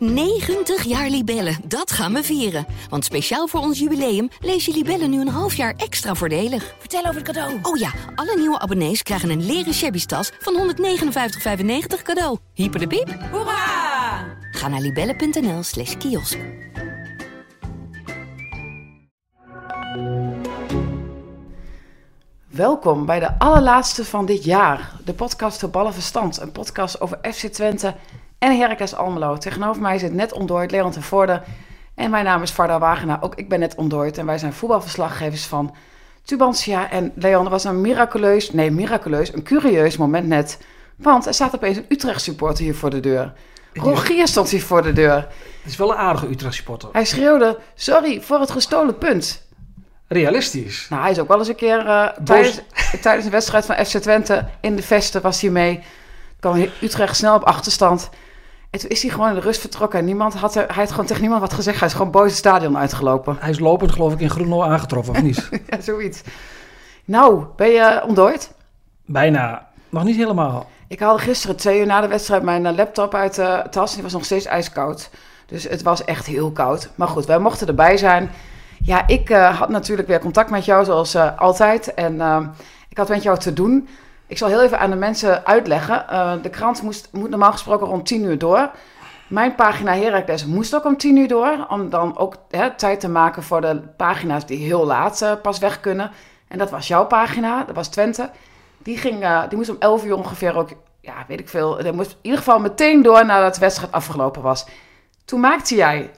90 jaar Libellen, dat gaan we vieren. Want speciaal voor ons jubileum lees je Libellen nu een half jaar extra voordelig. Vertel over het cadeau. Oh ja, alle nieuwe abonnees krijgen een leren shabby tas van 159,95 cadeau. Hyper de piep. Hoera! Ga naar libellen.nl slash kiosk. Welkom bij de allerlaatste van dit jaar. De podcast voor Ballen Verstand. Een podcast over FC Twente en Heracles Almelo. Tegenover mij zit net ontdooid Leon ten Voorde. En mijn naam is Varda Wagenaar. Ook ik ben net ontdooid. En wij zijn voetbalverslaggevers van Tubantia. En Leon, er was een miraculeus, nee miraculeus, een curieus moment net. Want er staat opeens een Utrecht supporter hier voor de deur. Rogier stond hier voor de deur. Het is wel een aardige Utrecht supporter. Hij schreeuwde, sorry voor het gestolen punt. Realistisch. Nou, hij is ook wel eens een keer eh, tijdens, tijdens een wedstrijd van FC Twente in de Vesten was hij mee. kwam Utrecht snel op achterstand. En toen is hij gewoon in de rust vertrokken. En niemand had er, hij had gewoon tegen niemand wat gezegd. Hij is gewoon boos het stadion uitgelopen. Hij is lopend geloof ik in Groenlo aangetroffen, of niet? ja, zoiets. Nou, ben je ontdooid? Bijna. Nog niet helemaal. Ik haalde gisteren twee uur na de wedstrijd mijn eh, laptop uit de tas. Die was nog steeds ijskoud. Dus het was echt heel koud. Maar goed, wij mochten erbij zijn. Ja, ik uh, had natuurlijk weer contact met jou, zoals uh, altijd. En uh, ik had met jou te doen. Ik zal heel even aan de mensen uitleggen. de krant moest, moet normaal gesproken rond 10 uur door. Mijn pagina Heracles moest ook om 10 uur door. Om dan ook hè, tijd te maken voor de pagina's die heel laat pas weg kunnen. En dat was jouw pagina, dat was Twente. Die, ging, die moest om 11 uur ongeveer ook, ja, weet ik veel. Die moest in ieder geval meteen door nadat de wedstrijd afgelopen was. Toen maakte jij,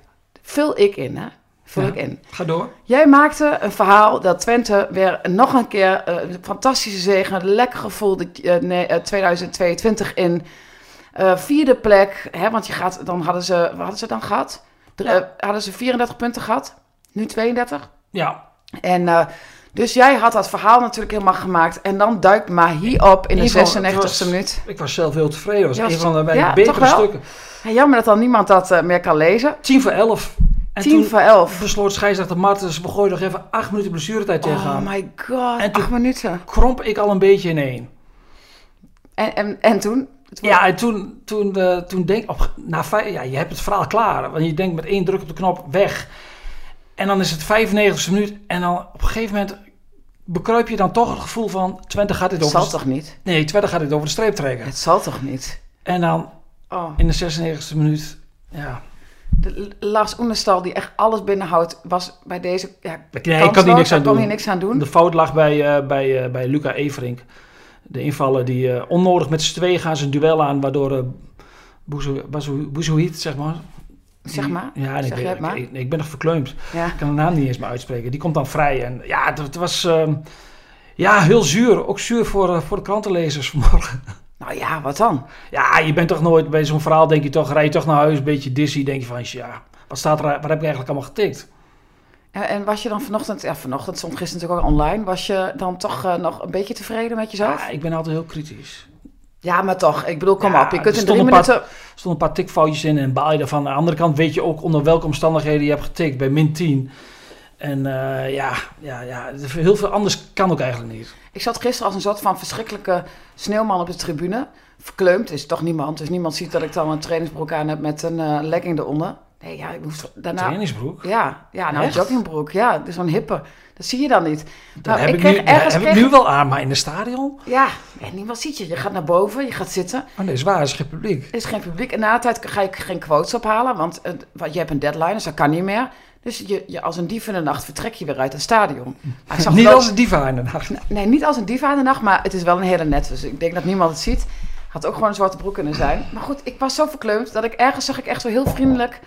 vul ik in, hè? Vul Ja. ik in. Ga door. Jij maakte een verhaal dat Twente weer nog een keer eh, een fantastische zege, een lekker gevoel de, eh, nee, eh, 2022 in. Vierde plek, hè, want je gaat, dan hadden ze, wat hadden ze dan gehad? Ja. eh, hadden ze 34 punten gehad, nu 32. Ja. En dus jij had dat verhaal natuurlijk helemaal gemaakt. En dan duikt Mahi op in de In ieder geval, 96e het was- minuut. Ik was zelf heel tevreden. Het was een van de ja, betere stukken. Ja, jammer dat dan niemand dat meer kan lezen. 10 voor 11. En 10 toen voor 11. besloot scheidsrechter Martens, we gooien nog even 8 minuten blessuretijd Oh tegenaan. my god, En acht minuten. Kromp ik al een beetje in één. En, en, en toen? Ja, en toen, toen, eh, toen denk op, na vijf, ja, je hebt het verhaal klaar. Want je denkt met één druk op de knop weg. En dan is het 95e minuut. En dan op een gegeven moment bekruip je dan toch het gevoel van... Twente gaat dit Het over, zal de, toch niet? nee, Twente gaat dit over de streep trekken. Het zal toch niet? En dan Oh. in de 96e minuut... Ja, De Lars Oenestal, die echt alles binnenhoudt, was bij deze. Ja, Nee, ik kan hier niks aan doen. hier niks aan doen. de fout lag bij, eh, bij, eh, bij Luca Everink. De invaller die eh, onnodig met z'n tweeën gaan zijn duel aan... waardoor uh, zeg maar... Zeg maar. Ja, Zeg ik, ben, het maar. ik, ik ben nog verkleumd. Ja. Ik kan de naam niet eens meer uitspreken. Die komt dan vrij. En ja, het, het was ehm, ja, heel zuur. Ook zuur voor, voor de krantenlezers vanmorgen. Nou ja, wat dan? Ja, je bent toch nooit bij zo'n verhaal, denk je toch, rij je toch naar huis, een beetje dizzy. Denk je van, ja, wat staat er, wat heb ik eigenlijk allemaal getikt? En, en was je dan vanochtend, ja, vanochtend stond gisteren natuurlijk ook online, was je dan toch eh, nog een beetje tevreden met jezelf? Ja, ik ben altijd heel kritisch. Ja, maar toch, ik bedoel, kom Ja, op. Je kunt in drie een paar- minuten. Er stonden een paar tikfoutjes in en baal je ervan. Aan de andere kant weet je ook onder welke omstandigheden je hebt getikt, bij min 10. En eh, ja, ja, ja, heel veel anders kan ook eigenlijk niet. Ik zat gisteren als een soort van verschrikkelijke sneeuwman op de tribune. Verkleumd, is toch niemand. Dus niemand ziet dat ik dan een trainingsbroek aan heb met een eh, legging eronder. Nee, ja, ik moest daarna... Trainingsbroek. Ja, ja nou, een Echt? joggingbroek. Ja, dus zo'n hippe. Dat zie je dan niet. Dat Nou, heb ik nu, dat ergens heb ik kreeg- nu wel aan, maar in de stadion? Ja, en niemand ziet je. Je gaat naar boven, je gaat zitten. Oh nee, is waar, is geen publiek. Er is geen publiek. En na de tijd ga ik geen quotes ophalen, want want je hebt een deadline, dus dat kan niet meer. Dus je, je, als een dief in de nacht vertrek je weer uit het stadion. Maar ik zag Niet wel- als een diva in de nacht. Nee, niet als een diva in de nacht, maar het is wel een hele net. Dus ik denk dat niemand het ziet. Had ook gewoon een zwarte broek kunnen zijn. Maar goed, ik was zo verkleumd dat ik ergens zag ik echt zo heel vriendelijk.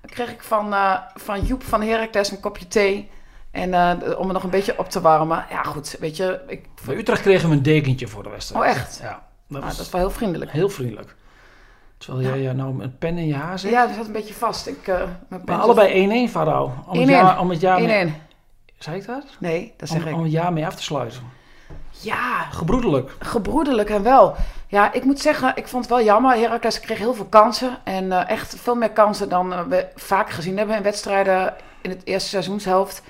Dan kreeg ik van, eh, van Joep van Heracles een kopje thee. En eh, om me nog een beetje op te warmen. Ja, goed, weet je. Ik, Bij Utrecht kregen we een dekentje voor de wedstrijd. Oh, echt? Ja, dat nou, was dat is wel heel vriendelijk. heel vriendelijk. Terwijl jij eh, nou een pen in je haar zit. Ja, dat zat een beetje vast. Ik, eh, mijn maar allebei 1-1, Farao. Om, het 1-1. jaar- om het jaar mee... 1-1. Zei ik dat? Nee, dat zeg Om, ik. om het jaar mee af te sluiten. Ja, Gebroedelijk. gebroederlijk en wel. Ja, ik moet zeggen, ik vond het wel jammer. Heracles kreeg heel veel kansen. En eh, echt veel meer kansen dan eh, we vaak gezien hebben in wedstrijden in het eerste seizoenshelft.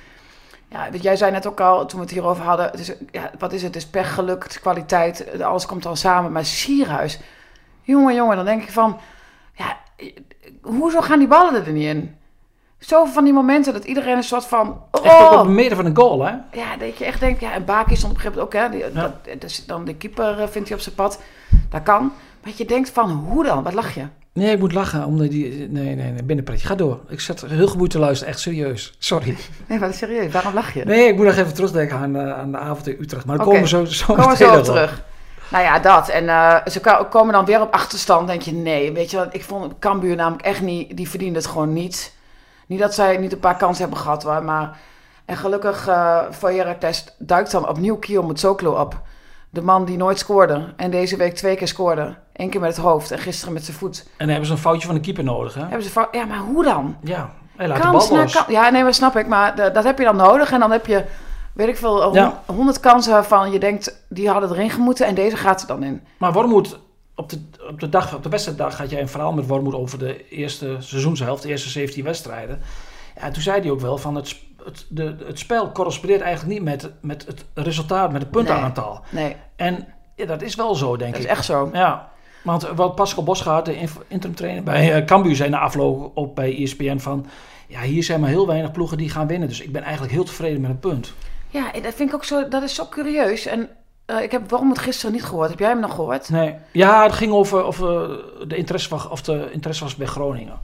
Ja, jij zei net ook al, toen we het hierover hadden. Het is, ja, wat is het? Het is pech, geluk, het is kwaliteit. Alles komt dan samen. Maar Sierhuis, jongen, jongen, dan denk ik van... Ja, hoe hoezo gaan die ballen er niet in? Zoveel van die momenten dat iedereen een soort van... Echt ook op Oh, een meter van een goal, hè? ja, dat je echt denkt... Ja, en Baki stond op een gegeven moment ook, hè. Die, Ja. dat, dan de keeper eh, vindt hij op zijn pad. Dat kan. Maar je denkt van, hoe dan? Wat lach je? Nee, ik moet lachen. Omdat die... Nee, nee, nee. Binnenpretje. Ga door. Ik zet heel geboeid te luisteren. Echt serieus. Sorry. Nee, maar serieus, waarom lach je? Nee, ik moet nog even terugdenken aan, eh, aan de avond in Utrecht. Maar dan komen we zo, zo Komen zo op terug. Nou ja, dat. En eh, ze komen dan weer op achterstand. denk je, nee. Weet je wat, ik vond Cambuur namelijk echt niet... Die verdiende het gewoon niet. Niet dat zij niet een paar kansen hebben gehad, hoor. Maar... En gelukkig eh voor Heracles duikt dan opnieuw Kiel Mutsoklo op. De man die nooit scoorde. En deze week twee keer scoorde. Eén keer met het hoofd en gisteren met zijn voet. En dan hebben ze een foutje van de keeper nodig, hè? Hebben ze fout- ja, maar hoe dan? Ja. Hij laat Kans de bal los. kans. Ja, nee, maar snap ik. Maar de- dat heb je dan nodig. En dan heb je, weet ik veel, hon- Ja. 100 kansen waarvan je denkt... Die hadden erin gemoeten en deze gaat er dan in. Maar Wormoed, op de, op de dag, op de beste dag had jij een verhaal met Wormoed over de eerste seizoenshelft, de eerste 17 wedstrijden. Ja, en toen zei hij ook wel van het, het, de, het spel correspondeert eigenlijk niet met, met het resultaat, met het puntenaantal. Nee, En ja, dat is wel zo, denk dat is ik. echt zo. Ja, want wat Pascal Bosgaard, de interim trainer bij eh, Cambuur, zei na afloop op bij ESPN van... Ja, hier zijn maar heel weinig ploegen die gaan winnen. Dus ik ben eigenlijk heel tevreden met een punt. Ja, dat vind ik ook zo, dat is zo curieus. En eh, ik heb waarom het gisteren niet gehoord. Heb jij hem nog gehoord? Nee. Ja, het ging over of, de interesse van, of de interesse was bij Groningen.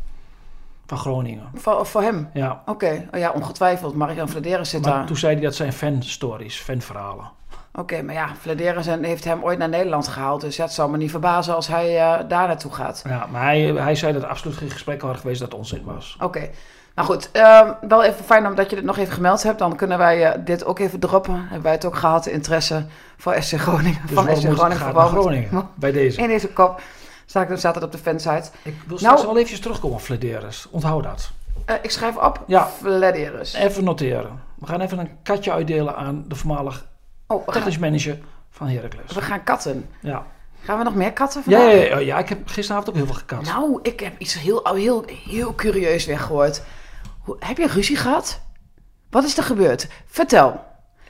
Van Groningen. Voor, voor hem? Ja. Oké, oh ja, ongetwijfeld. Mark-Jan Vladeris zit Maar daar. toen zei hij dat zijn fanstories, fanverhalen. Oké, maar ja, Vladeris en- heeft hem ooit naar Nederland gehaald. Dus het zou me niet verbazen als hij eh, daar naartoe gaat. Ja, maar hij, hij zei dat er absoluut geen gesprekken waren geweest dat onzin was. Oké. Nou goed, ehm, wel even fijn omdat je dit nog even gemeld hebt. Dan kunnen wij eh, dit ook even droppen. Hebben wij het ook gehad, de interesse voor SC Groningen. Dus van SC Groningen Bomen. Groningen, bij deze. In deze kop staat, staat het op de fansite. Ik wil straks Nou- wel eventjes terugkomen op Flederis. Onthoud dat. Eh, ik schrijf op Ja. Vladeris. Even noteren. We gaan even een katje uitdelen aan de voormalig Oh, technisch manager van Heracles. we gaan katten. Ja. Gaan we nog meer katten Ja, ja, ja, ja, ik heb gisteravond ook heel veel gekat. Nou, ik heb iets heel, heel, heel curieus weggehoord. Heb je ruzie gehad? Wat is er gebeurd? Vertel.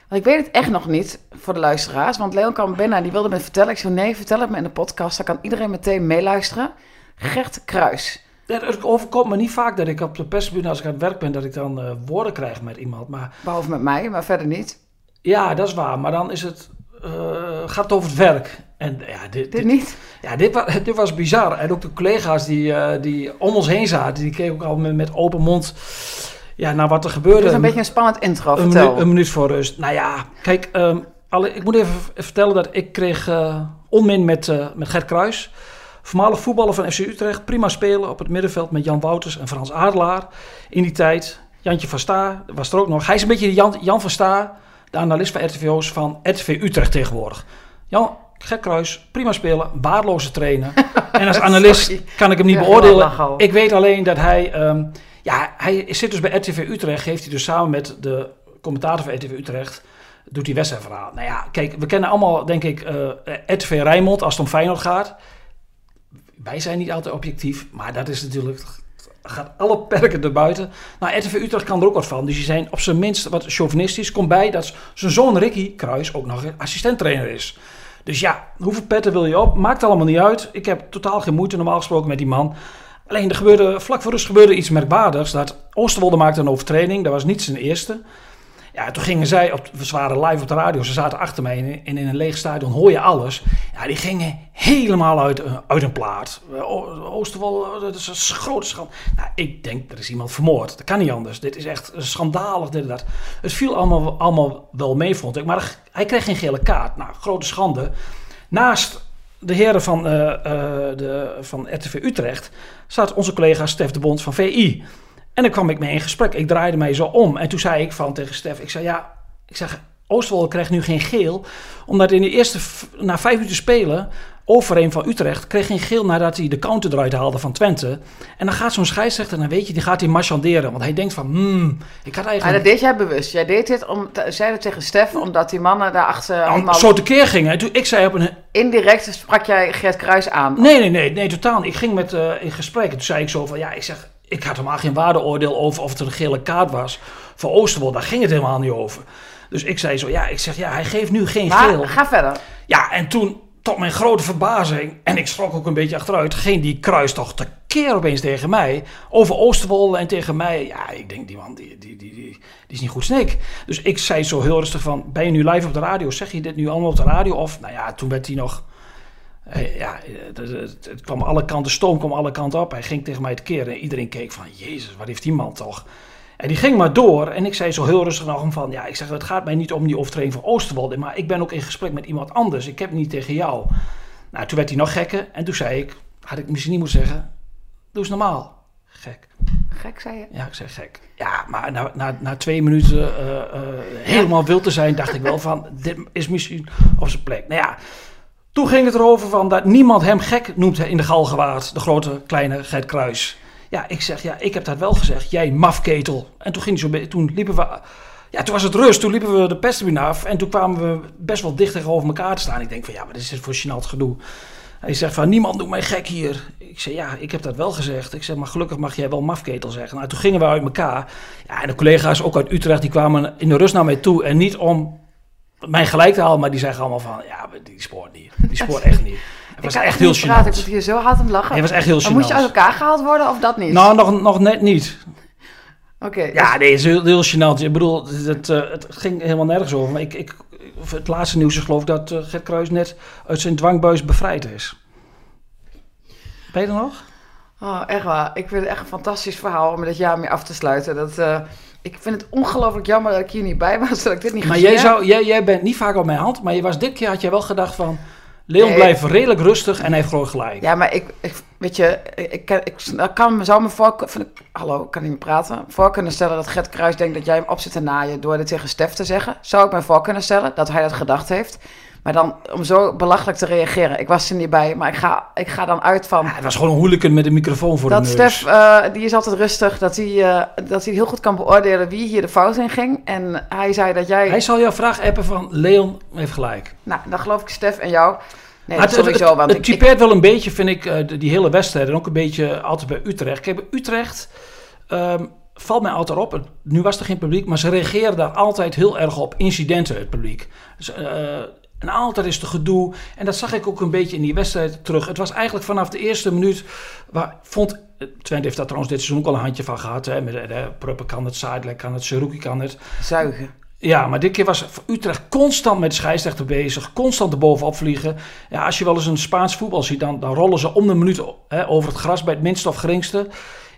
Want ik weet het echt nog niet voor de luisteraars. Want Leon en die wilde me vertellen. Ik zei, nee, vertel het me in de podcast. Dan kan iedereen meteen meeluisteren. Gert Kruis. Ja, Het overkomt me niet vaak dat ik op de persbureau als ik aan het werk ben, dat ik dan eh, woorden krijg met iemand. Maar Behalve met mij, maar verder niet. ja, dat is waar. Maar dan is het, eh, gaat het over het werk. En ja, dit, Dit niet? Ja, dit was, dit was bizar. En ook de collega's die, eh, die om ons heen zaten, die keken ook al met, met open mond ja, naar wat er gebeurde. Dat is een beetje een spannend intro. een, Vertel. minuut, een minuut voor rust. Nou ja, kijk, ehm, alle, ik moet even vertellen dat ik kreeg eh onmin met, eh, met Gert Kruis. Voormalig voetballer van FC Utrecht. Prima spelen op het middenveld met Jan Wouters en Frans Adelaar. In die tijd. Jantje van Staar was er ook nog. Hij is een beetje de Jan, Jan van Staar, de analist van RTVO's van RTV Utrecht tegenwoordig. Jan, Gert Kruis, prima spelen, waardeloze trainer. en als analist kan ik hem niet Ja, beoordelen. Ik weet alleen dat hij... ehm, ja, hij zit dus bij RTV Utrecht. Heeft hij dus samen met de commentator van RTV Utrecht... doet hij wedstrijdverhaal. Nou ja, kijk, we kennen allemaal, denk ik, eh RTV Rijnmond als het om Feyenoord gaat. Wij zijn niet altijd objectief, maar dat is natuurlijk... gaat alle perken erbuiten. Nou, RTV Utrecht kan er ook wat van. Dus die zijn op zijn minst wat chauvinistisch. Komt bij dat zijn zoon Ricky Kruis ook nog assistenttrainer is. Dus ja, hoeveel petten wil je op? Maakt allemaal niet uit. Ik heb totaal geen moeite normaal gesproken met die man. Alleen er gebeurde, vlak voor rust gebeurde iets merkwaardigs. Dat Oosterwolde maakte een overtreding. Dat was niet zijn eerste. Ja, toen gingen zij, op, we waren live op de radio, ze zaten achter mij en in, een leeg stadion hoor je alles. Ja, die gingen helemaal uit, eh, uit een plaat. Eh, O- Oosterwolde, dat is een grote schande. Nou, ik denk, er is iemand vermoord. Dat kan niet anders. Dit is echt schandalig, dat. Het viel allemaal, allemaal wel mee, vond ik. Maar hij kreeg geen gele kaart. Nou, grote schande. Naast de heren van, eh, eh, de, van RTV Utrecht zat onze collega Stef de Bond van VI. En dan kwam ik mee in gesprek. Ik draaide mij zo om. En toen zei ik van tegen Stef, ik zei ja, ik zeg, Oosterwolde krijgt nu geen geel. Omdat in de eerste, na vijf minuten spelen, Overeem van Utrecht kreeg geen geel nadat hij de counter eruit haalde van Twente. En dan gaat zo'n scheidsrechter, dan weet je, die gaat hij marchanderen. Want hij denkt van, hmm, ik had Maar eigenlijk... dat deed jij bewust. Jij deed dit om, zei het tegen Stef, omdat die mannen daarachter Nou, allemaal... zo tekeer ging. En toen ik zei op een, Indirect sprak jij Gert Kruis aan. Nee, nee, nee, nee, totaal. Ik ging met eh, in gesprek en toen zei ik zo van, ja, ik zeg, ik had helemaal geen waardeoordeel over of het een gele kaart was voor Oosterwolde. Daar ging het helemaal niet over. Dus ik zei zo, ja, ik zeg, ja, hij geeft nu geen Maar geel. ga verder. Ja, en toen, tot mijn grote verbazing, en ik schrok ook een beetje achteruit, ging die kruis toch keer opeens tegen mij. Over Oosterwolde en tegen mij. Ja, ik denk, die man, die, die, die, die, is niet goed sneek. Dus ik zei zo heel rustig van, ben je nu live op de radio? Zeg je dit nu allemaal op de radio? Of, nou ja, toen werd hij nog... Eh, ja, het, het, kwam alle kanten, stoom kwam alle kanten op. Hij ging tegen mij te keren en iedereen keek van, jezus, wat heeft die man toch... En die ging maar door. En ik zei zo heel rustig nog van... Ja, ik zeg, het gaat mij niet om die overtreding van Oosterwolde. Maar ik ben ook in gesprek met iemand anders. Ik heb niet tegen jou. Nou, toen werd hij nog gekker. En toen zei ik... Had ik misschien niet moeten zeggen... Doe eens normaal. Gek. Gek, zei je? Ja, ik zei gek. Ja, maar na, na, na twee minuten uh, uh, helemaal wild te zijn... dacht ik wel van... Dit is misschien op zijn plek. Nou ja... Toen ging het erover van dat niemand hem gek noemt in de Galgenwaard. De grote, kleine Gert Kruis. Ja, ik zeg, ja, ik heb dat wel gezegd. Jij mafketel. En toen, ging zo, toen liepen we... Ja, toen was het rust. Toen liepen we de pestwin af. En toen kwamen we best wel dicht tegenover elkaar te staan. Ik denk van, ja, wat is dit voor gênant gedoe? Hij zegt van, niemand doet mij gek hier. Ik zeg, ja, ik heb dat wel gezegd. Ik zeg, maar gelukkig mag jij wel mafketel zeggen. Nou, toen gingen we uit elkaar. Ja, en de collega's, ook uit Utrecht, die kwamen in de rust naar mij toe. En niet om mij gelijk te halen, maar die zeggen allemaal van, ja, die spoort niet. Die spoort echt niet. Het was echt heel gênant. Ik moet hier zo hard om lachen. Het was echt heel gênant. Moest je uit elkaar gehaald worden of dat niet? Nou, nog, nog net niet. Oké. ja, dus- nee, het is heel, heel gênant. Ik bedoel, het, uh, het ging helemaal nergens over. Maar ik, ik, het laatste nieuws is geloof ik dat uh, Gert Kruis net uit zijn dwangbuis bevrijd is. Ben je er nog? Oh, echt waar. Ik vind het echt een fantastisch verhaal om dit jaar mee af te sluiten. Dat, uh, ik vind het ongelooflijk jammer dat ik hier niet bij was, dat ik dit niet Maar jij, zou, jij, jij bent niet vaak op mijn hand, maar je was dit keer had jij wel gedacht van... Leon blijft redelijk rustig en heeft gewoon gelijk. Ja, maar ik, ik weet je, ik, ik, ik kan, zou me voor... Hallo, ik kan niet meer praten. Voor kunnen stellen dat Gert Kruis denkt dat jij hem op zit te naaien door dit tegen Stef te zeggen. Zou ik me voor kunnen stellen dat hij dat gedacht heeft. Maar dan om zo belachelijk te reageren. Ik was er niet bij, maar ik ga, ik ga dan uit van... Ja, het was gewoon een hooligan met een microfoon voor dat de neus. Stef, uh, die is altijd rustig. Dat hij, uh, dat hij heel goed kan beoordelen wie hier de fout in ging. En hij zei dat jij... Hij zal jouw vraag appen van Leon heeft gelijk. Nou, dan geloof ik Stef en jou. Nee, het, sowieso. Want het, het typeert ik, wel een beetje, vind ik, uh, die hele wedstrijd. En ook een beetje altijd bij Utrecht. Kijk, bij Utrecht... Um, valt mij altijd op. Nu was er geen publiek, maar ze reageren daar altijd heel erg op incidenten, het publiek. Dus, uh, en altijd is het gedoe. En dat zag ik ook een beetje in die wedstrijd terug. Het was eigenlijk vanaf de eerste minuut. Waar, vond, Twente heeft daar trouwens dit seizoen ook al een handje van gehad. Hè, met de, de Pruppen kan het, Zuidelijk kan het, Seruki kan het. Zuigen. Ja, maar dit keer was Utrecht constant met de scheidsrechter bezig. Constant erbovenop vliegen. Ja, als je wel eens een Spaans voetbal ziet, dan, dan rollen ze om de minuut hè, over het gras bij het minste of geringste.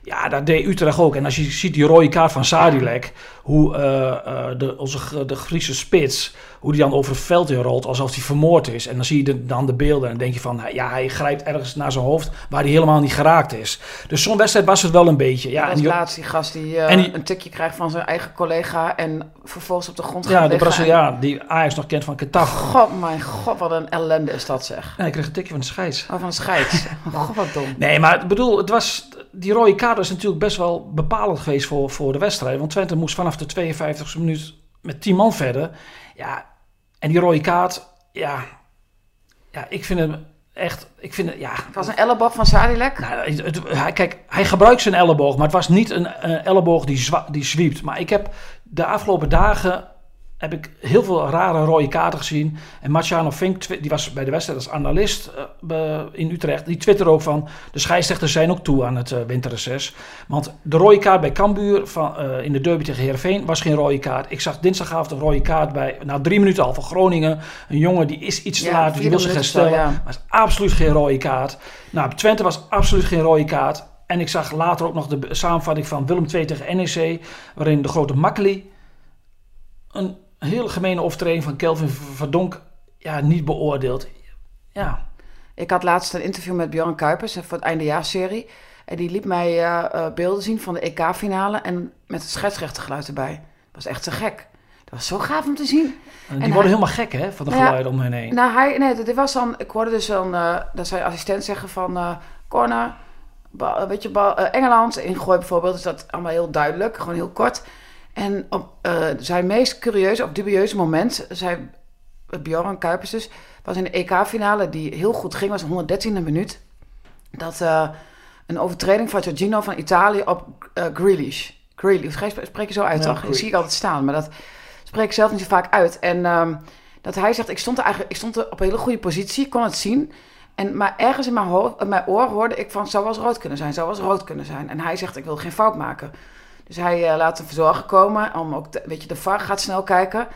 Ja, dat deed Utrecht ook. En als je ziet die rode kaart van Sadilek, hoe uh, uh, de, onze, de Griekse spits, hoe die dan over het veld in rolt alsof hij vermoord is. En dan zie je de, dan de beelden en dan denk je van, ja, hij grijpt ergens naar zijn hoofd waar hij helemaal niet geraakt is. Dus zo'n wedstrijd was het wel een beetje. Ja, en die laatst die gast die, uh, die, een tikje krijgt van zijn eigen collega en vervolgens op de grond gaat Ja, de Braziliaan, en... die Ajax nog kent van Qatar. God, mijn god, wat een ellende is dat zeg. Ja, ik kreeg een tikje van de scheids. Oh, van de scheids. god, wat dom. Nee, maar ik bedoel, het was, die rode kaart is natuurlijk best wel bepalend geweest voor, voor de wedstrijd. Want Twente moest vanaf de 52e minuut met 10 man verder. Ja, en die rode kaart, ja, ja ik vind het echt, ik vind het, ja. Het was een elleboog van Sadilek? Nou, het, het, hij, kijk, hij gebruikt zijn elleboog, maar het was niet een, een elleboog die, zwa, die zwiept. Maar ik heb de afgelopen dagen heb ik heel veel rare rode kaarten gezien. En Marciano Fink, die was bij de wedstrijd als analist uh, in Utrecht, die twitterde ook van... de scheidsrechters zijn ook toe aan het uh, winterreces. Want de rode kaart bij Cambuur van, uh, in de derby tegen Heerenveen was geen rode kaart. Ik zag dinsdagavond een rode kaart bij, na drie minuten al van Groningen. Een jongen die is iets te ja, laat, dus die wil zich herstellen. Ja. Maar is absoluut geen rode kaart. Nou, Twente was absoluut geen rode kaart. En ik zag later ook nog de samenvatting van Willem II tegen NEC... waarin de grote Makkeli een hele gemene overtreding van Kelvin Verdonk ja, niet beoordeeld. Ja. Ik had laatst een interview met Björn Kuipers voor het eindejaarsserie. En die liet mij uh, beelden zien van de EK-finale en met het scheidsrechtergeluid erbij. Dat was echt te gek. Dat was zo gaaf om te zien. En die en worden helemaal gek, hè, van de nou geluiden om hen heen. Nou, hij, nee, dit was dan, ik hoorde dus dan, uh, dat zijn assistent zeggen van, uh, corner, bal, weet je, bal, Engeland, ingooi bijvoorbeeld, is dat allemaal heel duidelijk, gewoon heel kort. En op uh, zijn meest curieuze of dubieuze moment, zei Bjorn Kuipers dus, was in de EK-finale die heel goed ging, was 113e minuut. Dat uh, een overtreding van Giorgino van Italië op uh, Grealish. Grealish, spreek je zo uit, toch? Dat zie ik altijd staan, maar dat spreek ik zelf niet zo vaak uit. En um, Dat hij zegt, ik stond, er eigenlijk, ik stond er op een hele goede positie, ik kon het zien. En, maar ergens in mijn, hoofd, in mijn oor hoorde ik van, zou wel eens rood kunnen zijn, zou wel eens rood kunnen zijn. En hij zegt, ik wil geen fout maken. Dus hij eh, laat een verzorger komen, om ook, de, weet je, de VAR gaat snel kijken. En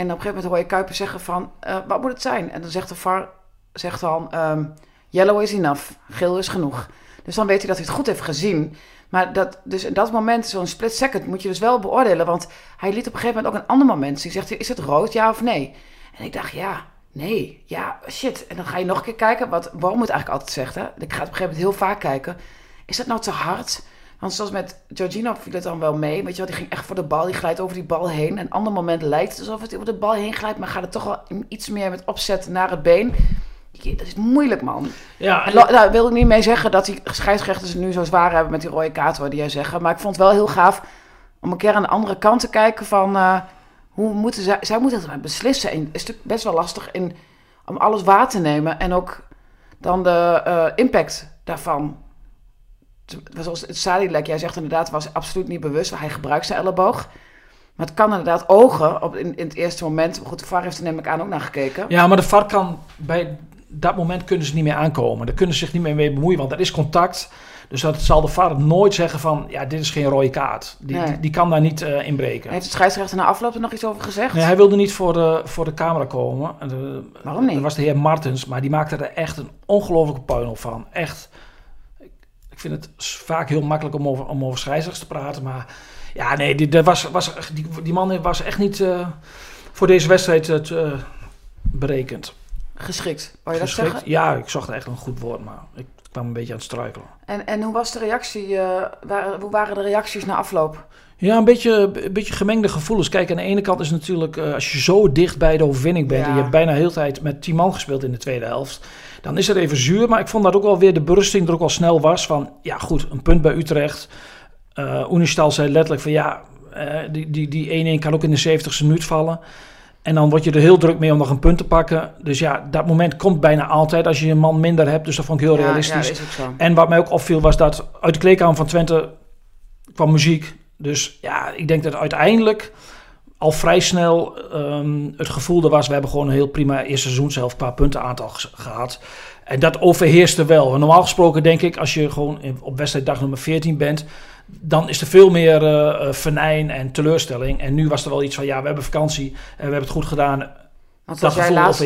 op een gegeven moment hoor je Kuiper zeggen van, eh, wat moet het zijn? En dan zegt de VAR, zegt dan, ehm, yellow is enough, geel is genoeg. Dus dan weet hij dat hij het goed heeft gezien. Maar dat, dus in dat moment, zo'n split second, moet je dus wel beoordelen. Want hij liet op een gegeven moment ook een ander moment zien. Zegt is het rood, ja of nee? En ik dacht, ja, nee, ja, shit. En dan ga je nog een keer kijken, wat waarom moet eigenlijk altijd zegt, hè? Ik ga het op een gegeven moment heel vaak kijken. Is dat nou te hard? Want zoals met Georgino viel het dan wel mee. Weet je wel, die ging echt voor de bal, die glijdt over die bal heen. En een ander moment lijkt het alsof het over de bal heen glijdt, maar gaat het toch wel iets meer met opzet naar het been. Dat is moeilijk, man. Ja, En wil ik niet mee zeggen dat die scheidsrechters het nu zo zwaar hebben met die rode kaart, hoor, die jij zeggen. Maar ik vond het wel heel gaaf om een keer aan de andere kant te kijken van... eh, hoe moeten zij... Zij moeten het maar beslissen. En het is natuurlijk best wel lastig in, om alles waar te nemen. En ook dan de eh, impact daarvan. Zoals het Sadilek, jij zegt inderdaad, was absoluut niet bewust. Hij gebruikt zijn elleboog. Maar het kan inderdaad ogen op, in, in het eerste moment. Goed, de VAR heeft er neem ik aan ook naar gekeken. Ja, maar de VAR kan bij dat moment kunnen ze niet meer aankomen. Daar kunnen ze zich niet meer mee bemoeien, want er is contact. Dus dat zal de VAR nooit zeggen van, ja, dit is geen rode kaart. Die, Nee. die, die kan daar niet eh inbreken. Heeft de scheidsrechter na afloop er nog iets over gezegd? Nee, hij wilde niet voor de, voor de camera komen. De- Waarom niet? Dat was de heer Martens, maar die maakte er echt een ongelofelijke puinhoop van. Echt. Vind het vaak heel makkelijk om over, om over scheidsrechters te praten, maar ja, nee, die, dat was, was, die, die man was echt niet eh, voor deze wedstrijd het, eh, berekend. Geschikt, wou je dat zeggen? Ja, ik zocht echt een goed woord, maar ik kwam een beetje aan het struikelen. En, en hoe was de reactie? eh, waar- hoe waren de reacties na afloop? Ja, een beetje, een beetje gemengde gevoelens. Kijk, aan de ene kant is natuurlijk, eh, als je zo dicht bij de overwinning bent... Ja. en je hebt bijna de hele tijd met 10 man gespeeld in de tweede helft... dan is het even zuur. Maar ik vond dat ook wel weer de berusting er ook al snel was van... ja, goed, een punt bij Utrecht. Eh Unistal zei letterlijk van ja, die, die, die 1-1 kan ook in de 70ste minuut vallen... En dan word je er heel druk mee om nog een punt te pakken. Dus ja, dat moment komt bijna altijd als je een man minder hebt. Dus dat vond ik heel Ja, realistisch. Ja, is ook zo. En wat mij ook opviel was dat uit de kleedkamer van Twente kwam muziek. Dus ja, ik denk dat uiteindelijk al vrij snel ehm, het gevoel er was... we hebben gewoon een heel prima eerste seizoen zelf qua puntenaantal ge- gehad. En dat overheerste wel. En normaal gesproken denk ik, als je gewoon op wedstrijddag nummer 14 bent... dan is er veel meer eh eh, venijn en teleurstelling. En nu was er wel iets van, ja, we hebben vakantie en we hebben het goed gedaan. Want dat jij laatst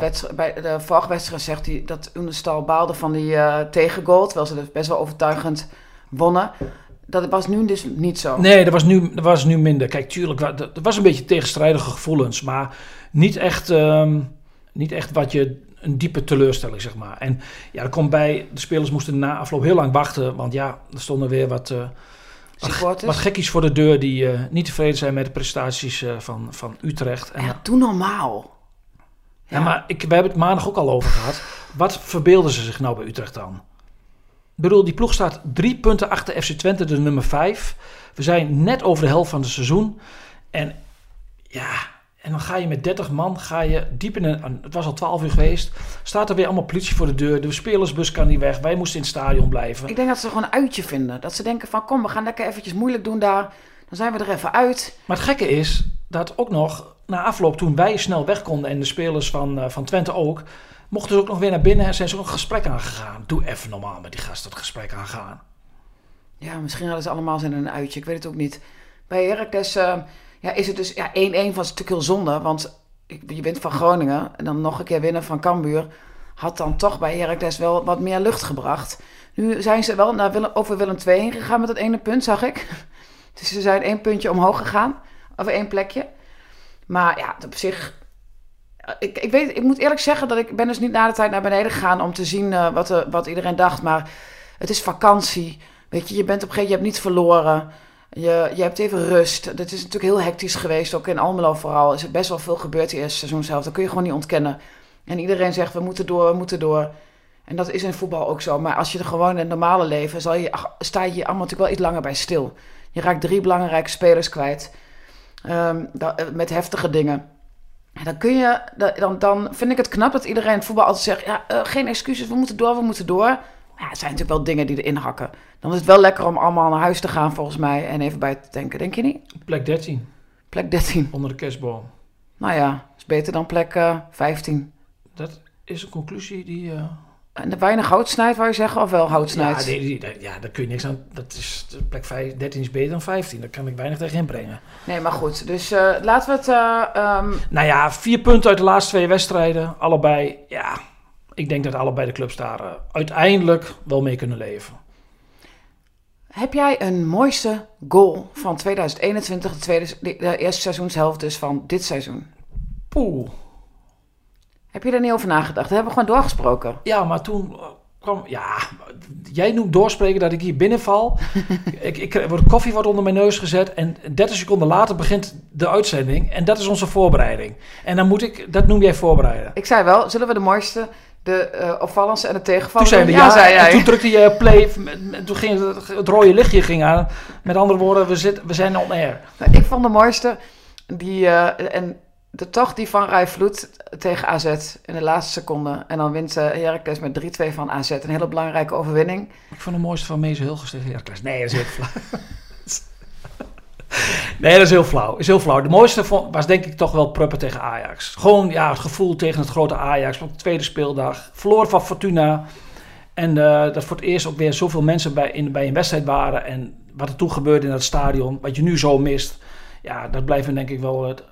wedstrijd- bij de vorige wedstrijd zegt hij dat Unestal baalde van die eh tegengoal, terwijl ze dus best wel overtuigend wonnen. Dat was nu dus niet zo. Nee, dat was nu, dat was nu minder. Kijk, tuurlijk, dat dat was een beetje tegenstrijdige gevoelens, maar niet echt, ehm, niet echt wat je een diepe teleurstelling, zeg maar. En ja, er komt bij, de spelers moesten na afloop heel lang wachten, want ja, er stonden weer wat, Supporters. wat gekkies voor de deur die eh, niet tevreden zijn met de prestaties eh, van, van Utrecht. En, ja, doe normaal. ja, maar ik, we hebben het maandag ook al over gehad. Wat verbeelden ze zich nou bij Utrecht dan? Ik bedoel, die ploeg staat drie punten achter FC Twente, de nummer vijf. We zijn net over de helft van het seizoen. En ja, en dan ga je met 30 man, ga je diep in een... Het was al 12 uur geweest. Staat er weer allemaal politie voor de deur. De spelersbus kan niet weg. Wij moesten in het stadion blijven. Ik denk dat ze gewoon een uitje vinden. Dat ze denken van kom, we gaan lekker eventjes moeilijk doen daar. Dan zijn we er even uit. Maar het gekke is dat ook nog na afloop, toen wij snel weg konden en de spelers van, eh, van Twente ook, mochten ze ook nog weer naar binnen en zijn ze ook een gesprek aangegaan. Doe even normaal met die gasten het gesprek aangaan. Ja, misschien hadden ze allemaal zin in een uitje. Ik weet het ook niet. Bij Heracles eh, ja, is het dus... Ja, 1-1 was natuurlijk heel zonde. Want je wint van Groningen. En dan nog een keer winnen van Cambuur. Had dan toch bij Heracles wel wat meer lucht gebracht. Nu zijn ze wel naar over Willem II heen gegaan met dat ene punt, zag ik. Dus ze zijn één puntje omhoog gegaan. Over één plekje. Maar ja, op zich... Ik, ik, weet, ik moet eerlijk zeggen dat ik ben dus niet na de tijd naar beneden gegaan om te zien eh, wat, er- wat iedereen dacht. Maar het is vakantie. Weet je, je bent op een gegeven moment, je hebt niets verloren. Je, je hebt even rust. Het is natuurlijk heel hectisch geweest, ook in Almelo vooral. Er is best wel veel gebeurd die eerste seizoen zelf. Dat kun je gewoon niet ontkennen. En iedereen zegt, we moeten door, we moeten door. En dat is in voetbal ook zo. Maar als je er gewoon in het normale leven, zal je, ach, sta je hier allemaal natuurlijk wel iets langer bij stil. Je raakt drie belangrijke spelers kwijt. Ehm, da- eh, met heftige dingen. Dan kun je, da- dan, dan vind ik het knap dat iedereen het voetbal altijd zegt: ja, eh, geen excuses, we moeten door, we moeten door. Maar ja, het zijn natuurlijk wel dingen die erin hakken. Dan is het wel lekker om allemaal naar huis te gaan, volgens mij, en even bij te denken. Denk je niet? Plek 13, Plek 13. onder de kerstboom. Nou ja, is beter dan plek eh 15. Dat is een conclusie die... eh, En weinig hout snijdt, wou je zeggen? Of wel hout ja, die, ja, daar kun je niks aan... Dat is, de plek vijf- 13 is beter dan 15. Daar kan ik weinig tegen inbrengen. Nee, maar goed. Dus eh, laten we het... eh, ehm, Nou ja, vier punten uit de laatste twee wedstrijden. Allebei, ja... Ik denk dat allebei de clubs daar eh, uiteindelijk wel mee kunnen leven. heb jij een mooiste goal van 2021, de, tweede, de, de eerste seizoenshelft dus van dit seizoen? Poeh. Heb je er niet over nagedacht? Dat hebben we gewoon doorgesproken. Ja, maar toen eh, kwam... Ja, jij noemt doorspreken dat ik hier binnenval. ik, ik, wordt koffie wordt onder mijn neus gezet. En 30 seconden later begint de uitzending. En dat is onze voorbereiding. En dan moet ik... Dat noem jij voorbereiden. Ik zei wel, zullen we de mooiste, de eh opvallendste en de Toen zei we doen? ja, zei en toen drukte je play. Toen ging het, het rode lichtje ging aan. Met andere woorden, we, zit, we zijn on air. Nou, ik vond de mooiste, die, eh, en de toch die van Rijvloed tegen AZ in de laatste seconde. En dan wint uh, Heracles met 3-2 van AZ. Een hele belangrijke overwinning. Ik vond de mooiste van Mees Hilgers tegen Heracles. Nee, dat is heel flauw. nee, dat is heel flauw. is heel flauw. De mooiste was denk ik toch wel Pruppen tegen Ajax. Gewoon ja, het gevoel tegen het grote Ajax. Op de tweede speeldag. Verloren van Fortuna. En eh, dat voor het eerst ook weer zoveel mensen bij, in, bij een wedstrijd waren. En wat er toen gebeurde in dat stadion. Wat je nu zo mist. Ja, dat blijft me denk ik wel het,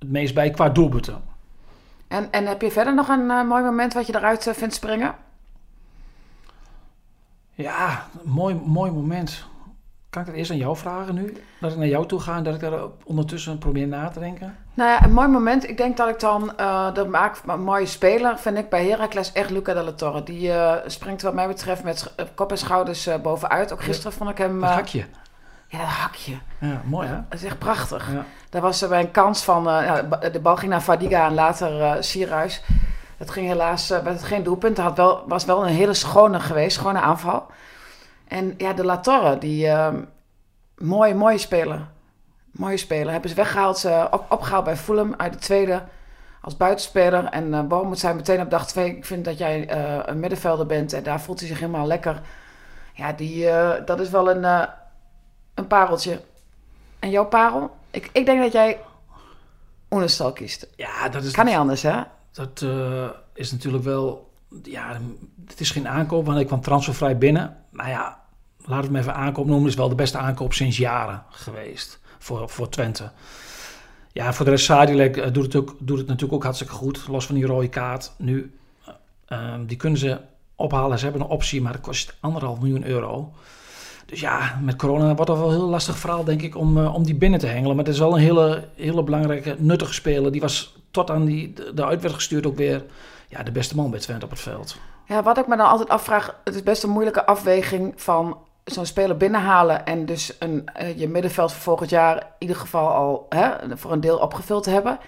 het meest bij qua doelpunten. En, en heb je verder nog een eh, mooi moment wat je eruit eh, vindt springen? Ja, een mooi, mooi moment. Kan ik het eerst aan jou vragen nu? Dat ik naar jou toe ga en dat ik daar ondertussen probeer na te denken? Nou ja, een mooi moment. Ik denk dat ik dan, eh de maak een mooie speler, vind ik bij Heracles echt Luca de la Torre. Die springt wat mij betreft met kop en schouders bovenuit. Ook gisteren vond ik hem... Dat eh, hakje. Ja, dat hakje. Ja, mooi hè? Dat is echt prachtig. Ja. Daar was er bij een kans van, eh, de bal ging naar Fadiga en later eh Sierhuis. Het ging helaas, uh, werd het geen doelpunt. Het had wel, was wel een hele schone geweest, schone aanval. En ja, de La Torre, die uh, mooie, mooie speler. Mooie speler. Hebben ze weggehaald, uh, op, opgehaald bij Fulham uit de tweede als buitenspeler. En uh, Boom moet zijn meteen op dag twee. Ik vind dat jij uh, een middenvelder bent en daar voelt hij zich helemaal lekker. Ja, die, uh, dat is wel een, uh, een pareltje. En jouw parel? Ik, ik denk dat jij Oenestal kiest. Ja, dat is... Kan niet anders, hè? Dat uh, is natuurlijk wel... Ja, het is geen aankoop, want ik kwam transfervrij binnen. Maar ja, laat het me even aankoop noemen. is wel de beste aankoop sinds jaren geweest voor, voor Twente. Ja, voor de rest Sadilek uh, doet, het ook, doet het natuurlijk ook hartstikke goed. Los van die rode kaart. Nu, uh, die kunnen ze ophalen. Ze hebben een optie, maar dat kost anderhalf miljoen euro. Dus ja, met corona wordt dat wel een heel lastig verhaal, denk ik, om, uh, om die binnen te hengelen. Maar het is wel een hele, hele belangrijke, nuttige speler. Die was tot aan die, de, werd gestuurd ook weer ja, de beste man bij Twente op het veld. Ja, wat ik me dan altijd afvraag, het is best een moeilijke afweging van zo'n speler binnenhalen en dus een, uh, je middenveld voor volgend jaar in ieder geval al hè, voor een deel opgevuld te hebben.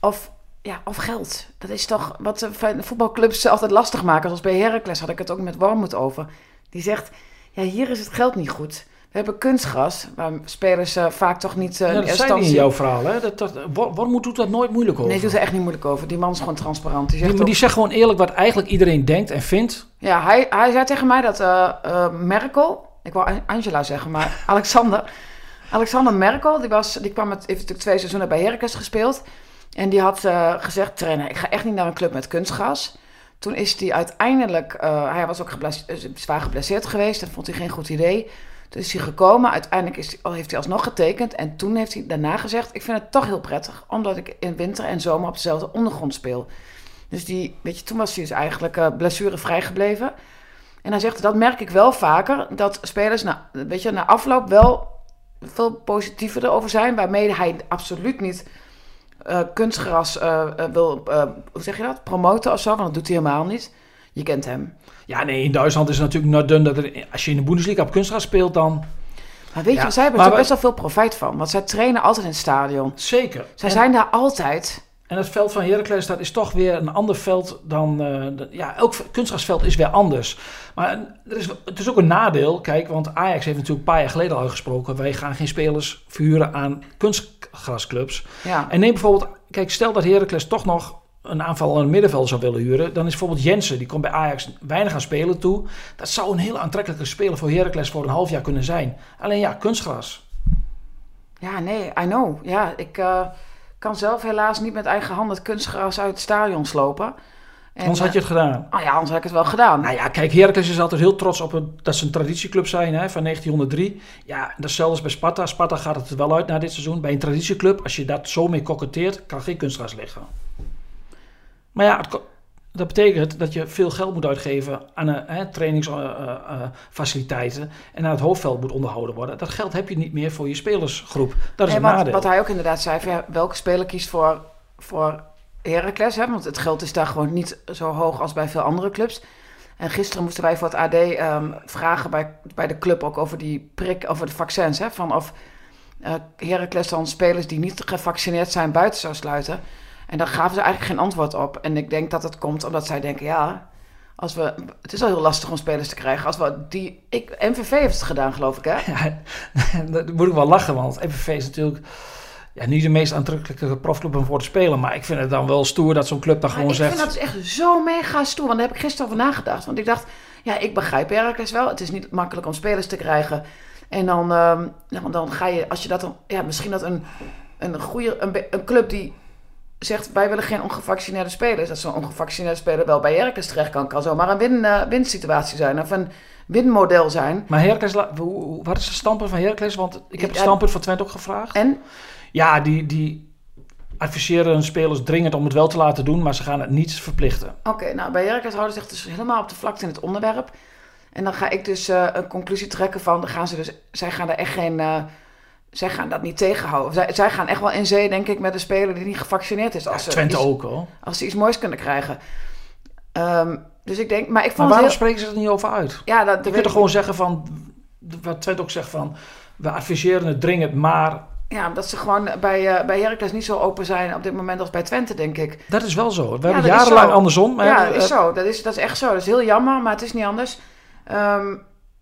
Of, ja, of geld. Dat is toch wat de voetbalclubs altijd lastig maken. Zoals bij Heracles had ik het ook met Wormoed over. Die zegt, ja, hier is het geld niet goed. We hebben kunstgras, waar spelers uh, vaak toch niet... Uh, ja, dat in zei in jouw verhaal, hè? Dat, dat, Wormoed doet dat nooit moeilijk over. Nee, doet er echt niet moeilijk over. Die man is gewoon transparant. Die, zegt die, maar die zegt gewoon eerlijk wat eigenlijk iedereen denkt en vindt. Ja, hij, hij zei tegen mij dat uh, Merkel... Ik wou Angela zeggen, maar Alexander... Alexander Merkel, die, was, die kwam met, heeft natuurlijk twee seizoenen bij Heracles gespeeld. En die had gezegd, trainer, ik ga echt niet naar een club met kunstgras. Toen is hij uiteindelijk, uh, hij was ook zwaar geblesseerd geweest. Dat vond hij geen goed idee. Toen is hij gekomen. Uiteindelijk is hij, heeft hij alsnog getekend. En toen heeft hij daarna gezegd: Ik vind het toch heel prettig. Omdat ik in winter en zomer op dezelfde ondergrond speel. Dus die, weet je, toen was hij dus eigenlijk uh, blessurevrij gebleven. En hij zegt: Dat merk ik wel vaker. Dat spelers, nou, weet je, na afloop wel veel positiever erover zijn. Waarmee hij absoluut niet uh, kunstgras uh, wil, hoe zeg je dat? Promoten of zo. Want dat doet hij helemaal niet. Je kent hem. Ja, nee, in Duitsland is het natuurlijk not done dat er, als je in de Bundesliga op kunstgras speelt, dan... Maar weet je, zij hebben er best wel veel profijt van. Want zij trainen altijd in het stadion. Zeker. Zij en, zijn daar altijd. En het veld van Heracles, dat is toch weer een ander veld dan... Uh, de, ja, elk kunstgrasveld is weer anders. Maar er is, het is ook een nadeel. Kijk, want Ajax heeft natuurlijk een paar jaar geleden al gesproken. Wij gaan geen spelers verhuren aan kunstgrasclubs. Ja. En neem bijvoorbeeld... Kijk, stel dat Heracles toch nog een aanval aan het middenveld zou willen huren, dan is bijvoorbeeld Jensen, die komt bij Ajax weinig aan spelen toe. Dat zou een heel aantrekkelijke speler voor Heracles voor een half jaar kunnen zijn. Alleen ja, kunstgras. Ja, nee, I know. Ja, ik uh, kan zelf helaas niet met eigen hand het kunstgras uit het stadion slopen. En, Anders had je het gedaan. uh, oh ja, anders had ik het wel gedaan. Nou ja, kijk, Heracles is altijd heel trots op het, dat ze een traditieclub zijn hè, van 1903. Ja, dat is zelfs bij Sparta. Sparta gaat het er wel uit na dit seizoen. Bij een traditieclub, als je dat zo mee koketteert, kan geen kunstgras liggen. Maar ja, het, dat betekent dat je veel geld moet uitgeven aan uh, trainingsfaciliteiten en aan het hoofdveld moet onderhouden worden. Dat geld heb je niet meer voor je spelersgroep. Dat is Nee, een wat, nadeel. wat hij ook inderdaad zei, van, ja, welke speler kiest voor, voor Heracles? Hè? Want het geld is daar gewoon niet zo hoog als bij veel andere clubs. En gisteren moesten wij voor het AD ehm, vragen bij, bij de club ook over die prik, over de vaccins. Hè? Van of eh Heracles dan spelers die niet gevaccineerd zijn buiten zou sluiten. En daar gaven ze eigenlijk geen antwoord op. En ik denk dat het komt omdat zij denken, ja, als we, het is al heel lastig om spelers te krijgen. Als we die, ik, MVV heeft het gedaan, geloof ik, hè? Ja, dat moet ik wel lachen, want MVV is natuurlijk ja, niet de meest aantrekkelijke profclub om voor te spelen. Maar ik vind het dan wel stoer dat zo'n club dan Maar gewoon ik zegt... vind dat dus echt zo mega stoer. Want daar heb ik gisteren over nagedacht. Want ik dacht, ja, ik begrijp Heracles wel. Het is niet makkelijk om spelers te krijgen. En dan, ehm, dan, dan ga je, als je dat dan... Ja, misschien dat een, een goede... Een club die zegt, wij willen geen ongevaccineerde spelers. Dat zo'n ongevaccineerde speler wel bij Heracles terecht kan. Kan zomaar een win, eh, winsituatie zijn. Of een winmodel zijn. Maar hoe- wat is het standpunt van Heracles? Want ik heb het standpunt van Twente ook gevraagd. En Ja, die, die adviseren hun spelers dringend om het wel te laten doen, maar ze gaan het niet verplichten. Oké, nou bij Heracles houden ze zich dus helemaal op de vlakte in het onderwerp. En dan ga ik dus eh, een conclusie trekken van, dan gaan ze dus, zij gaan er echt geen, eh, zij gaan dat niet tegenhouden. Zij, zij gaan echt wel in zee, denk ik, met een speler die niet gevaccineerd is. Als, ze, Twente iets, ook hoor. als ze iets moois kunnen krijgen. Ehm, dus ik denk, maar ik Maar vond waarom heel... spreken ze er niet over uit? Ja, dat, Je kunt ik- gewoon zeggen van, wat Twente ook zegt van, we adviseren het dringend, maar Ja, omdat ze gewoon bij, eh bij Heracles niet zo open zijn op dit moment als bij Twente, denk ik. dat is wel zo. We Ja, hebben dat jarenlang andersom. maar ja, dat is zo. Dat is, dat is echt zo. Dat is heel jammer, maar het is niet anders. Ehm,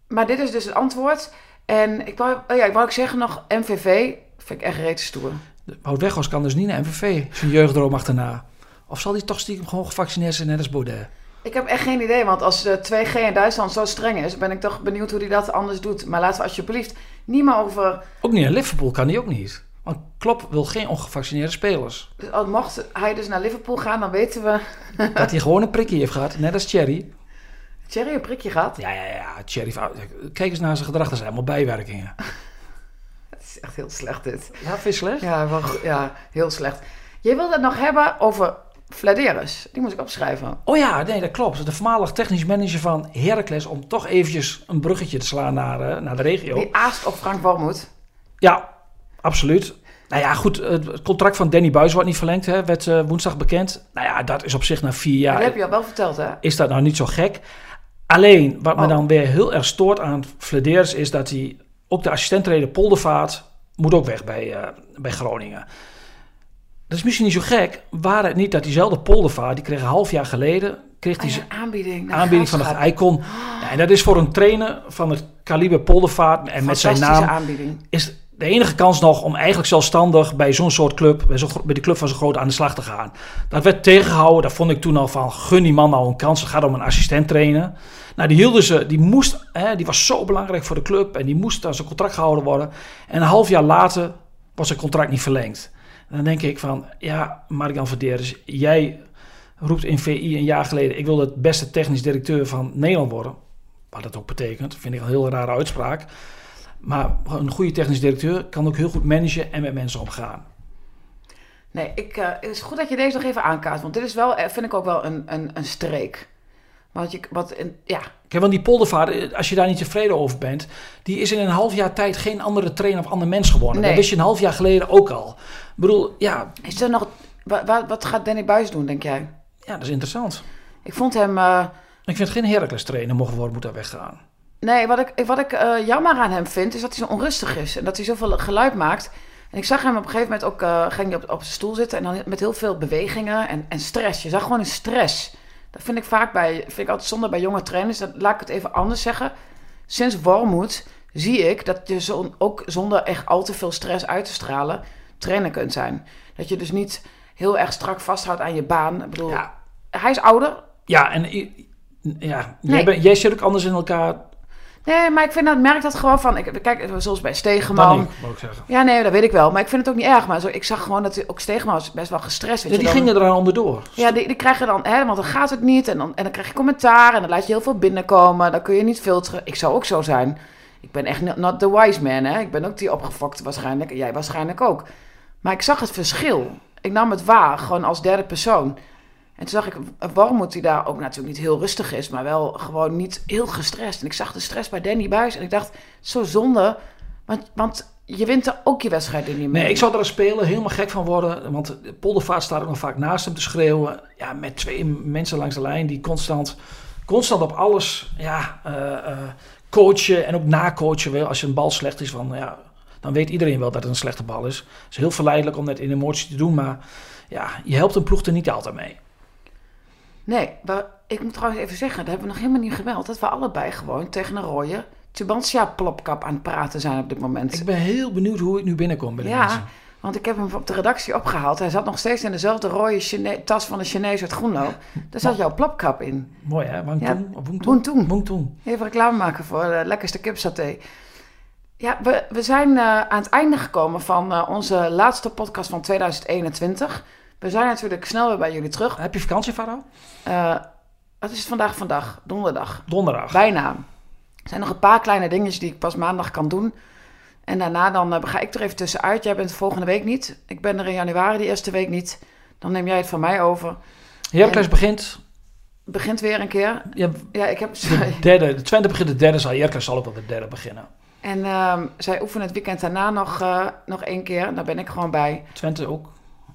maar dit is dus het antwoord. En ik wou, oh ja, ik wou ook zeggen nog, MVV vind ik echt reeds stoer. Wout Weghorst kan dus niet naar MVV, zijn jeugddroom achterna. Of zal hij toch stiekem gewoon gevaccineerd zijn, net als Baudet? Ik heb echt geen idee, want als de 2G in Duitsland zo streng is, ben ik toch benieuwd hoe hij dat anders doet. Maar laten we alsjeblieft niet meer over. Ook niet naar Liverpool kan hij ook niet. Want Klopp wil geen ongevaccineerde spelers. Dus als mocht hij dus naar Liverpool gaan, dan weten we. Dat hij gewoon een prikje heeft gehad, net als Thierry. Thierry een prikje gehad. Ja, ja, ja. Thierry, kijk eens naar zijn gedrag, dat zijn allemaal bijwerkingen. Het is echt heel slecht dit. Ja, vind je slecht? Ja, wel, ja heel slecht. Jij wilde het nog hebben over Vladeris. Die moest ik opschrijven. Oh ja, nee, dat klopt. De voormalig technisch manager van Heracles, om toch eventjes een bruggetje te slaan naar, eh, naar de regio. Die aast op Frank Wormoed. Ja, absoluut. Nou ja, goed, het contract van Danny Buis wordt niet verlengd, hè, werd eh, woensdag bekend. Nou ja, dat is op zich na vier jaar... dat heb je al wel verteld, hè? is dat nou niet zo gek. Alleen, wat me Oh. dan weer heel erg stoort aan Flederis is dat hij ook de assistenttrainer Poldervaart moet ook weg bij, eh, bij Groningen. Dat is misschien niet zo gek, waar het niet dat diezelfde Poldervaart, die kreeg een half jaar geleden, kreeg Ah zijn aanbieding. naar aanbieding van het. Icon. Ja, en dat is voor een trainer van het kaliber Poldervaart en met zijn naam aanbieding. is de enige kans nog om eigenlijk zelfstandig bij zo'n soort club, bij, gro- bij de club van zo'n groot aan de slag te gaan. Dat werd tegengehouden, daar vond ik toen al van, gun die man nou een kans, het gaat om een assistent trainen. Nou, die hielden ze, die moest, hè, die was zo belangrijk voor de club en die moest aan zijn contract gehouden worden. En een half jaar later was zijn contract niet verlengd. En dan denk ik van, ja, Mark-Jan Verderes, jij roept in VI een jaar geleden, ik wil de beste technisch directeur van Nederland worden. Wat dat ook betekent, vind ik een heel rare uitspraak. Maar een goede technisch directeur kan ook heel goed managen en met mensen omgaan. Nee, ik, eh, het is goed dat je deze nog even aankaart. Want dit is wel, eh, vind ik ook wel een, een, een streek. Want je, wat, een, ja, Kijk, want die poldervaart, eh, als je daar niet tevreden over bent, die is in een half jaar tijd geen andere trainer of ander mens geworden. Nee. Dat wist je een half jaar geleden ook al. Ik bedoel, ja, is er nog, wat, wat, gaat Danny Buis doen, denk jij? ja dat is interessant. Ik vond hem, Ik vind geen Heracles trainer mogen worden, moet daar weggaan. Nee, wat ik, wat ik eh, jammer aan hem vind, is dat hij zo onrustig is. En dat hij zoveel geluid maakt. En ik zag hem op een gegeven moment ook, eh, ging hij op, op zijn stoel zitten. En dan met heel veel bewegingen en, en stress. Je zag gewoon een stress. Dat vind ik vaak bij, vind ik altijd zonde bij jonge trainers. Dat, laat ik het even anders zeggen. Sinds Wormoed zie ik dat je zo, ook zonder echt al te veel stress uit te stralen trainer kunt zijn. Dat je dus niet heel erg strak vasthoudt aan je baan. Ik bedoel, Ja, hij is ouder. ja en ja, jij, bent- jij zit ook anders in elkaar. Nee, maar ik vind dat, merk dat gewoon van... Ik, kijk, zoals bij Dan Stegeman. moet ik zeggen. Ja, nee, dat weet ik wel. Maar ik vind het ook niet erg. Maar zo, ik zag gewoon dat ook Stegeman was best wel gestrest. Weet Ja, die dan- gingen eraan onderdoor. Ja, die, die krijgen dan, hè, want dan gaat het niet. En dan, en dan krijg je commentaar en dan laat je heel veel binnenkomen. Dan kun je niet filteren. Ik zou ook zo zijn. Ik ben echt not- the wise man, hè. Ik ben ook die opgefokte waarschijnlijk. En jij waarschijnlijk ook. Maar ik zag het verschil. Ik nam het waar, gewoon als derde persoon. En toen zag ik, waarom moet hij daar ook natuurlijk niet heel rustig is, maar wel gewoon niet heel gestrest. En ik zag de stress bij Danny Buis en ik dacht, zo zonde. Want, want je wint er ook je wedstrijd in niet mee. Nee, ik zou er als speler helemaal gek van worden. Want de Poldervaart staat ook nog vaak naast hem te schreeuwen. Ja, met twee mensen langs de lijn die constant, constant op alles ja, eh, eh, coachen en ook nacoachen wil. Als je een bal slecht is, van, ja, dan weet iedereen wel dat het een slechte bal is. Het is heel verleidelijk om dat in emotie te doen. Maar ja, je helpt een ploeg er niet altijd mee. Nee, maar ik moet trouwens even zeggen, dat hebben we nog helemaal niet gemeld. Dat we allebei gewoon tegen een rode Tubantia plopkap aan het praten zijn op dit moment. Ik ben heel benieuwd hoe ik nu binnenkom bij de ja, mensen. want ik heb hem op de redactie opgehaald. Hij zat nog steeds in dezelfde rode Chine- tas van de Chinees uit Groenlo. Daar zat jouw plopkap in. Mooi hè? Wang Ja. Even reclame maken voor de lekkerste kipsaté. Ja, we, we zijn eh, aan het einde gekomen van eh, onze laatste podcast van 2021. We zijn natuurlijk snel weer bij jullie terug. Heb je vakantie, Faro? Eh wat is het vandaag vandaag? Donderdag. Donderdag. Bijna. Er zijn nog een paar kleine dingetjes die ik pas maandag kan doen. En daarna dan eh, ga ik er even tussenuit. Jij bent volgende week niet. Ik ben er in januari die eerste week niet. Dan neem jij het van mij over. Heracles begint. Begint weer een keer. Ja, Ja, ik heb... de derde. De Twente begint de derde. Zal Heracles zal ook wel de derde beginnen. En ehm, zij oefenen het weekend daarna nog, eh, nog één keer. Daar ben ik gewoon bij. Twente ook.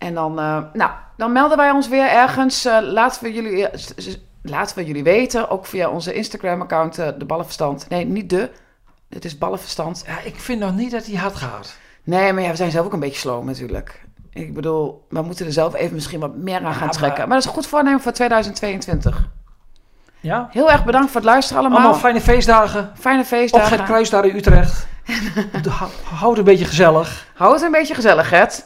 En dan, eh, nou, dan melden wij ons weer ergens. Eh, laten, we jullie, eh, laten we jullie weten. Ook via onze Instagram-account, de Ballenverstand. Nee, niet de. Het is Ballenverstand. Ja, ik vind nog niet dat hij hard gaat. Nee, maar ja, we zijn zelf ook een beetje slow natuurlijk. Ik bedoel, we moeten er zelf even misschien wat meer aan gaan trekken. Maar dat is een goed voornemen voor 2022. Ja? Heel erg bedankt voor het luisteren allemaal. Allemaal fijne feestdagen. Fijne Op feestdagen. Gert Kruis daar in Utrecht. Houd het een beetje gezellig. Houd het een beetje gezellig, Gert.